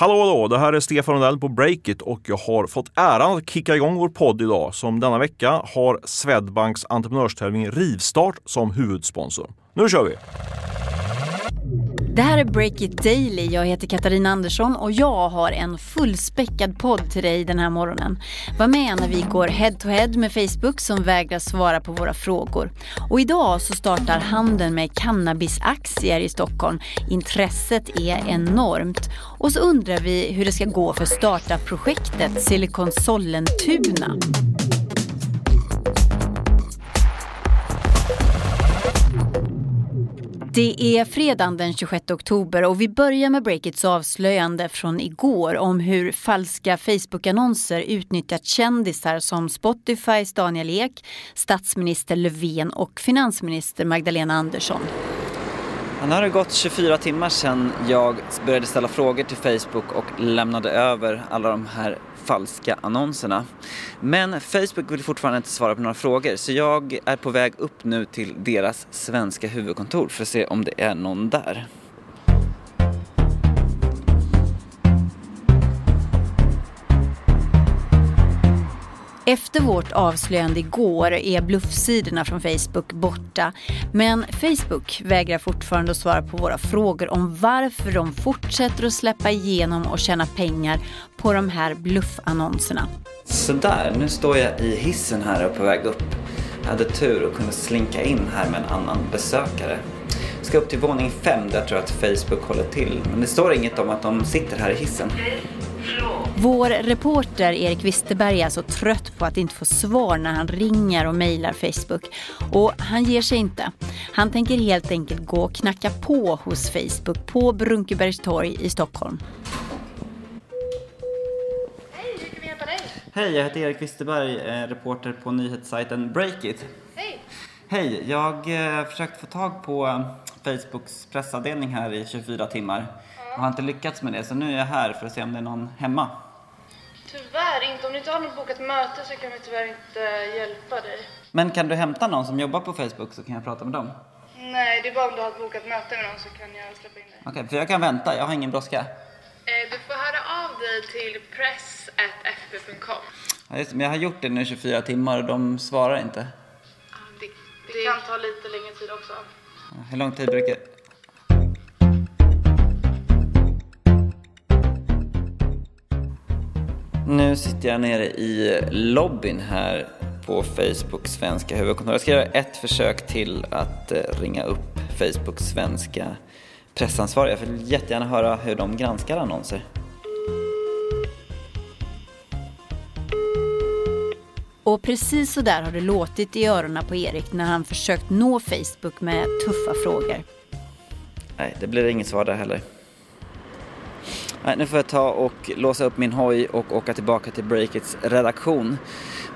Hallå hallå, det här är Stefan Rundell på Breakit och jag har fått äran att kicka igång vår podd idag som denna vecka har Swedbanks entreprenörstävling Rivstart som huvudsponsor. Nu kör vi! Det här är Break It Daily. Jag heter Katarina Andersson och jag har en fullspäckad podd till dig den här morgonen. Var med när vi går head to head med Facebook som vägrar svara på våra frågor. Och idag så startar handeln med cannabisaktier i Stockholm. Intresset är enormt. Och så undrar vi hur det ska gå för startup-projektet Silicon Sollentuna. Det är fredagen den 26 oktober och vi börjar med Breakits avslöjande från igår om hur falska Facebook-annonser utnyttjat kändisar som Spotifys Daniel Ek, statsminister Löfven och finansminister Magdalena Andersson. Nu har det gått 24 timmar sedan jag började ställa frågor till Facebook och lämnade över alla de här falska annonserna. Men Facebook vill fortfarande inte svara på några frågor så jag är på väg upp nu till deras svenska huvudkontor för att se om det är någon där. Efter vårt avslöjande igår är bluffsidorna från Facebook borta. Men Facebook vägrar fortfarande att svara på våra frågor om varför de fortsätter att släppa igenom och tjäna pengar på de här bluffannonserna. Sådär, nu står jag i hissen här och på väg upp. Jag hade tur och kunde slinka in här med en annan besökare. Jag ska upp till våning fem där jag tror att Facebook håller till. Men det står inget om att de sitter här i hissen. Vår reporter Erik Wisterberg är så trött på att inte få svar när han ringer och mejlar Facebook. Och han ger sig inte. Han tänker helt enkelt gå och knacka på hos Facebook på Brunkebergstorg i Stockholm. Hej, hur kan vi hjälpa dig? Hej, jag heter Erik Wisterberg, eh, reporter på nyhetssajten Breakit. Hej. Hej, jag eh, försökt få tag på eh, Facebooks pressavdelning här i 24 timmar och har inte lyckats med det så nu är jag här för att se om det är någon hemma. Om du inte har något bokat möte så kan vi tyvärr inte hjälpa dig. Men kan du hämta någon som jobbar på Facebook så kan jag prata med dem? Nej, det är bara om du har ett bokat möte med någon så kan jag släppa in dig. Okej, för jag kan vänta, jag har ingen brådska. Eh, du får höra av dig till press.fb.com. Ja, just men jag har gjort det nu i 24 timmar och de svarar inte. Det, det kan ta lite längre tid också. Hur lång tid brukar... Nu sitter jag nere i lobbyn här på Facebooks svenska huvudkontor. Jag ska göra ett försök till att eh, ringa upp Facebooks svenska pressansvariga. Jag vill jättegärna höra hur de granskar annonser. Och precis så där har det låtit i öronen på Erik när han försökt nå Facebook med tuffa frågor. Nej, det blir inget svar där heller. Nej, nu får jag ta och låsa upp min hoj och åka tillbaka till Breakits redaktion.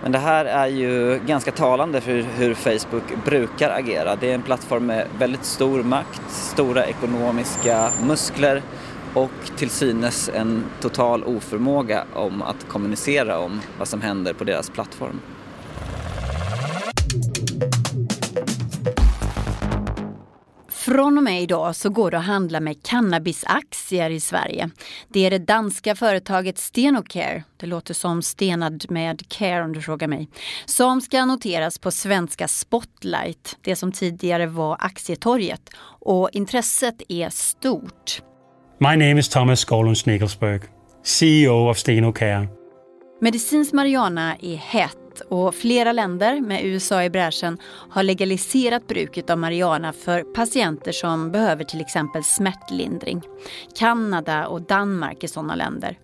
Men det här är ju ganska talande för hur Facebook brukar agera. Det är en plattform med väldigt stor makt, stora ekonomiska muskler och till synes en total oförmåga om att kommunicera om vad som händer på deras plattform. Från och med idag så går det att handla med cannabisaktier i Sverige. Det är det danska företaget Stenocare, det låter som stenad med care om du frågar mig, som ska noteras på svenska Spotlight, det som tidigare var Aktietorget. Och intresset är stort. My name is Thomas Skolund Snickelsberg, CEO of Stenocare. Medicinsk marijuana är hett och flera länder med USA i bräschen har legaliserat bruket av marijuana för patienter som behöver till exempel smärtlindring. Kanada och Danmark är sådana länder.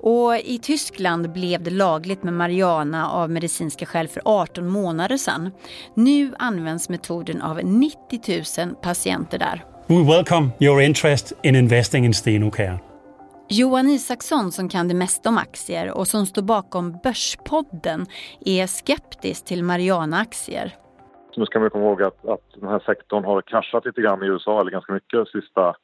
Och i Tyskland blev det lagligt med marijuana av medicinska skäl för 18 månader sedan. Nu används metoden av 90 000 patienter där. We welcome your interest in investing in Stenocare. Johan Isaksson som kan det mesta om aktier och som står bakom Börspodden är skeptisk till Mariana-aktier. Nu ska man komma ihåg att, att den här sektorn har kraschat lite grann i USA, eller ganska mycket sista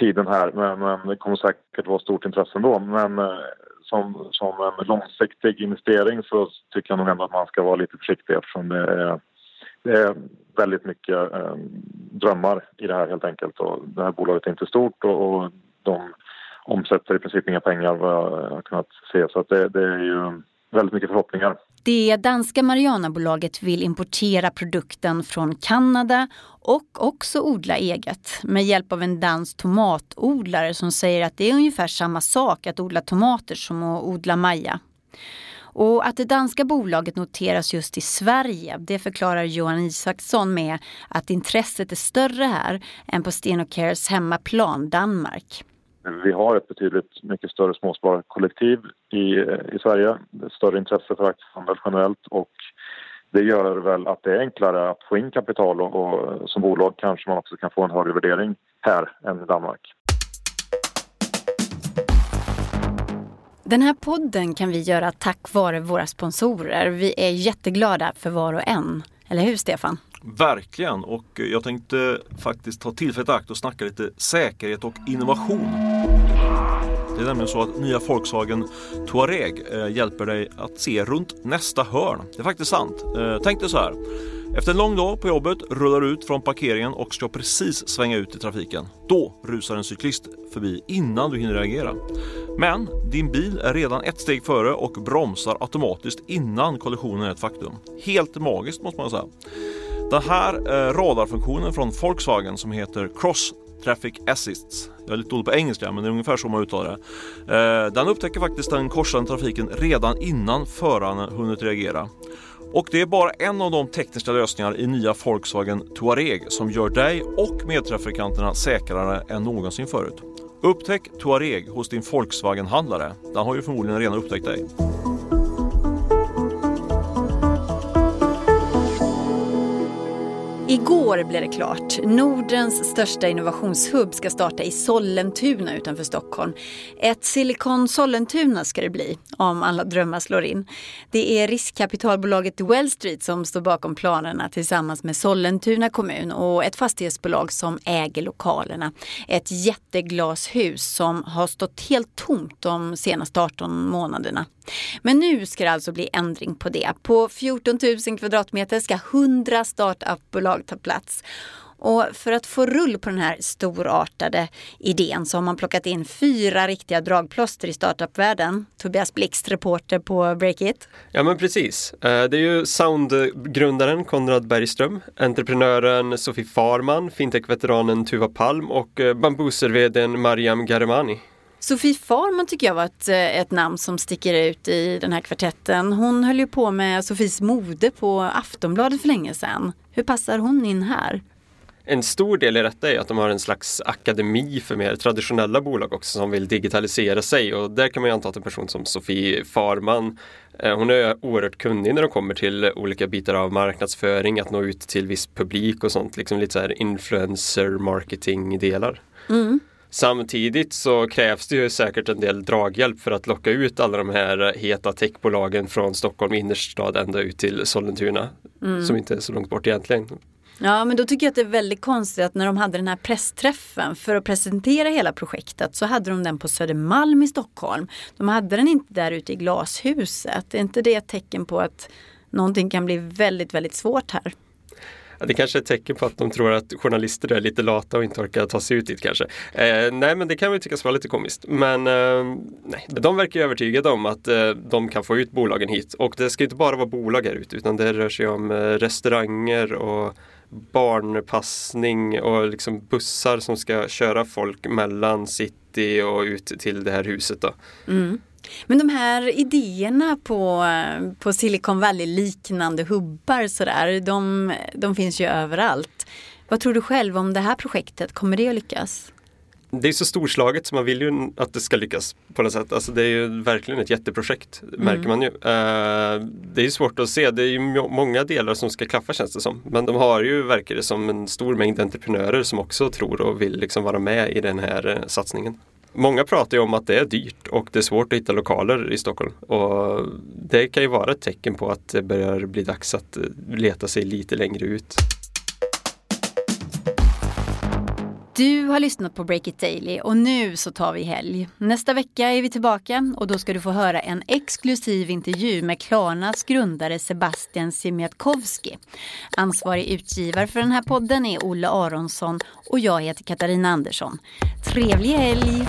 tiden här. Men, men det kommer säkert vara stort intresse ändå. Men eh, som, som en långsiktig investering så tycker jag nog ändå att man ska vara lite försiktig eftersom det är, det är väldigt mycket eh, drömmar i det här helt enkelt. Och det här bolaget är inte stort och, och de omsätter i princip inga pengar vad jag har kunnat se. Så att det, det är ju väldigt mycket förhoppningar. Det danska Marianabolaget vill importera produkten från Kanada och också odla eget med hjälp av en dansk tomatodlare som säger att det är ungefär samma sak att odla tomater som att odla maja. Och att det danska bolaget noteras just i Sverige, det förklarar Johan Isaksson med att intresset är större här än på Stenocares hemmaplan Danmark. Vi har ett betydligt mycket större småspararkollektiv i, i Sverige. Större intresse för aktiehandel generellt och det gör väl att det är enklare att få in kapital och, och som bolag kanske man också kan få en högre värdering här än i Danmark. Den här podden kan vi göra tack vare våra sponsorer. Vi är jätteglada för var och en. Eller hur Stefan? Verkligen och jag tänkte faktiskt ta tillfället i akt och snacka lite säkerhet och innovation. Det är nämligen så att nya Volkswagen Touareg eh, hjälper dig att se runt nästa hörn. Det är faktiskt sant. Eh, tänk dig så här. Efter en lång dag på jobbet rullar du ut från parkeringen och ska precis svänga ut i trafiken. Då rusar en cyklist förbi innan du hinner reagera. Men din bil är redan ett steg före och bromsar automatiskt innan kollisionen är ett faktum. Helt magiskt måste man säga. Den här eh, radarfunktionen från Volkswagen som heter Cross Traffic Assists. Jag är lite dålig på engelska men det är ungefär så man uttalar det. Eh, den upptäcker faktiskt den korsande trafiken redan innan föraren hunnit reagera. Och det är bara en av de tekniska lösningar i nya Volkswagen Touareg som gör dig och medtrafikanterna säkrare än någonsin förut. Upptäck Touareg hos din Volkswagen-handlare. Den har ju förmodligen redan upptäckt dig. Igår blev det klart. Nordens största innovationshubb ska starta i Sollentuna utanför Stockholm. Ett Silicon Sollentuna ska det bli, om alla drömmar slår in. Det är riskkapitalbolaget Well Street som står bakom planerna tillsammans med Sollentuna kommun och ett fastighetsbolag som äger lokalerna. Ett jätteglashus som har stått helt tomt de senaste 18 månaderna. Men nu ska det alltså bli ändring på det. På 14 000 kvadratmeter ska 100 startupbolag ta plats. Och för att få rull på den här storartade idén så har man plockat in fyra riktiga dragplåster i startupvärlden. Tobias Blixt, reporter på Breakit. Ja men precis. Eh, det är ju Soundgrundaren Konrad Bergström, entreprenören Sofie Farman, fintech-veteranen Tuva Palm och eh, bambuser-vdn Mariam Garemani. Sofie Farman tycker jag var ett, eh, ett namn som sticker ut i den här kvartetten. Hon höll ju på med Sofies mode på Aftonbladet för länge sedan. Hur passar hon in här? En stor del i detta är att de har en slags akademi för mer traditionella bolag också som vill digitalisera sig och där kan man ju anta att en person som Sofie Farman eh, hon är oerhört kunnig när det kommer till olika bitar av marknadsföring, att nå ut till viss publik och sånt, liksom lite så här influencer marketing delar. Mm. Samtidigt så krävs det ju säkert en del draghjälp för att locka ut alla de här heta techbolagen från Stockholm innerstad ända ut till Sollentuna. Mm. Som inte är så långt bort egentligen. Ja men då tycker jag att det är väldigt konstigt att när de hade den här pressträffen för att presentera hela projektet så hade de den på Södermalm i Stockholm. De hade den inte där ute i glashuset. Är inte det ett tecken på att någonting kan bli väldigt, väldigt svårt här? Det kanske är ett tecken på att de tror att journalister är lite lata och inte orkar ta sig ut dit kanske. Eh, nej men det kan väl tyckas vara lite komiskt. Men eh, nej, de verkar övertygade om att eh, de kan få ut bolagen hit. Och det ska inte bara vara bolag här ute utan det rör sig om eh, restauranger och barnpassning och liksom bussar som ska köra folk mellan city och ut till det här huset. Då. Mm. Men de här idéerna på, på Silicon Valley-liknande hubbar sådär, de, de finns ju överallt. Vad tror du själv om det här projektet? Kommer det att lyckas? Det är så storslaget så man vill ju att det ska lyckas på något sätt. Alltså det är ju verkligen ett jätteprojekt, mm. märker man ju. Uh, det är svårt att se, det är ju många delar som ska klaffa känns det som. Men de har ju, verkar det som, en stor mängd entreprenörer som också tror och vill liksom vara med i den här uh, satsningen. Många pratar ju om att det är dyrt och det är svårt att hitta lokaler i Stockholm. Och det kan ju vara ett tecken på att det börjar bli dags att eh, leta sig lite längre ut. Du har lyssnat på Break It Daily och nu så tar vi helg. Nästa vecka är vi tillbaka och då ska du få höra en exklusiv intervju med Klarnas grundare Sebastian Siemiatkowski. Ansvarig utgivare för den här podden är Olle Aronsson och jag heter Katarina Andersson. Trevlig helg!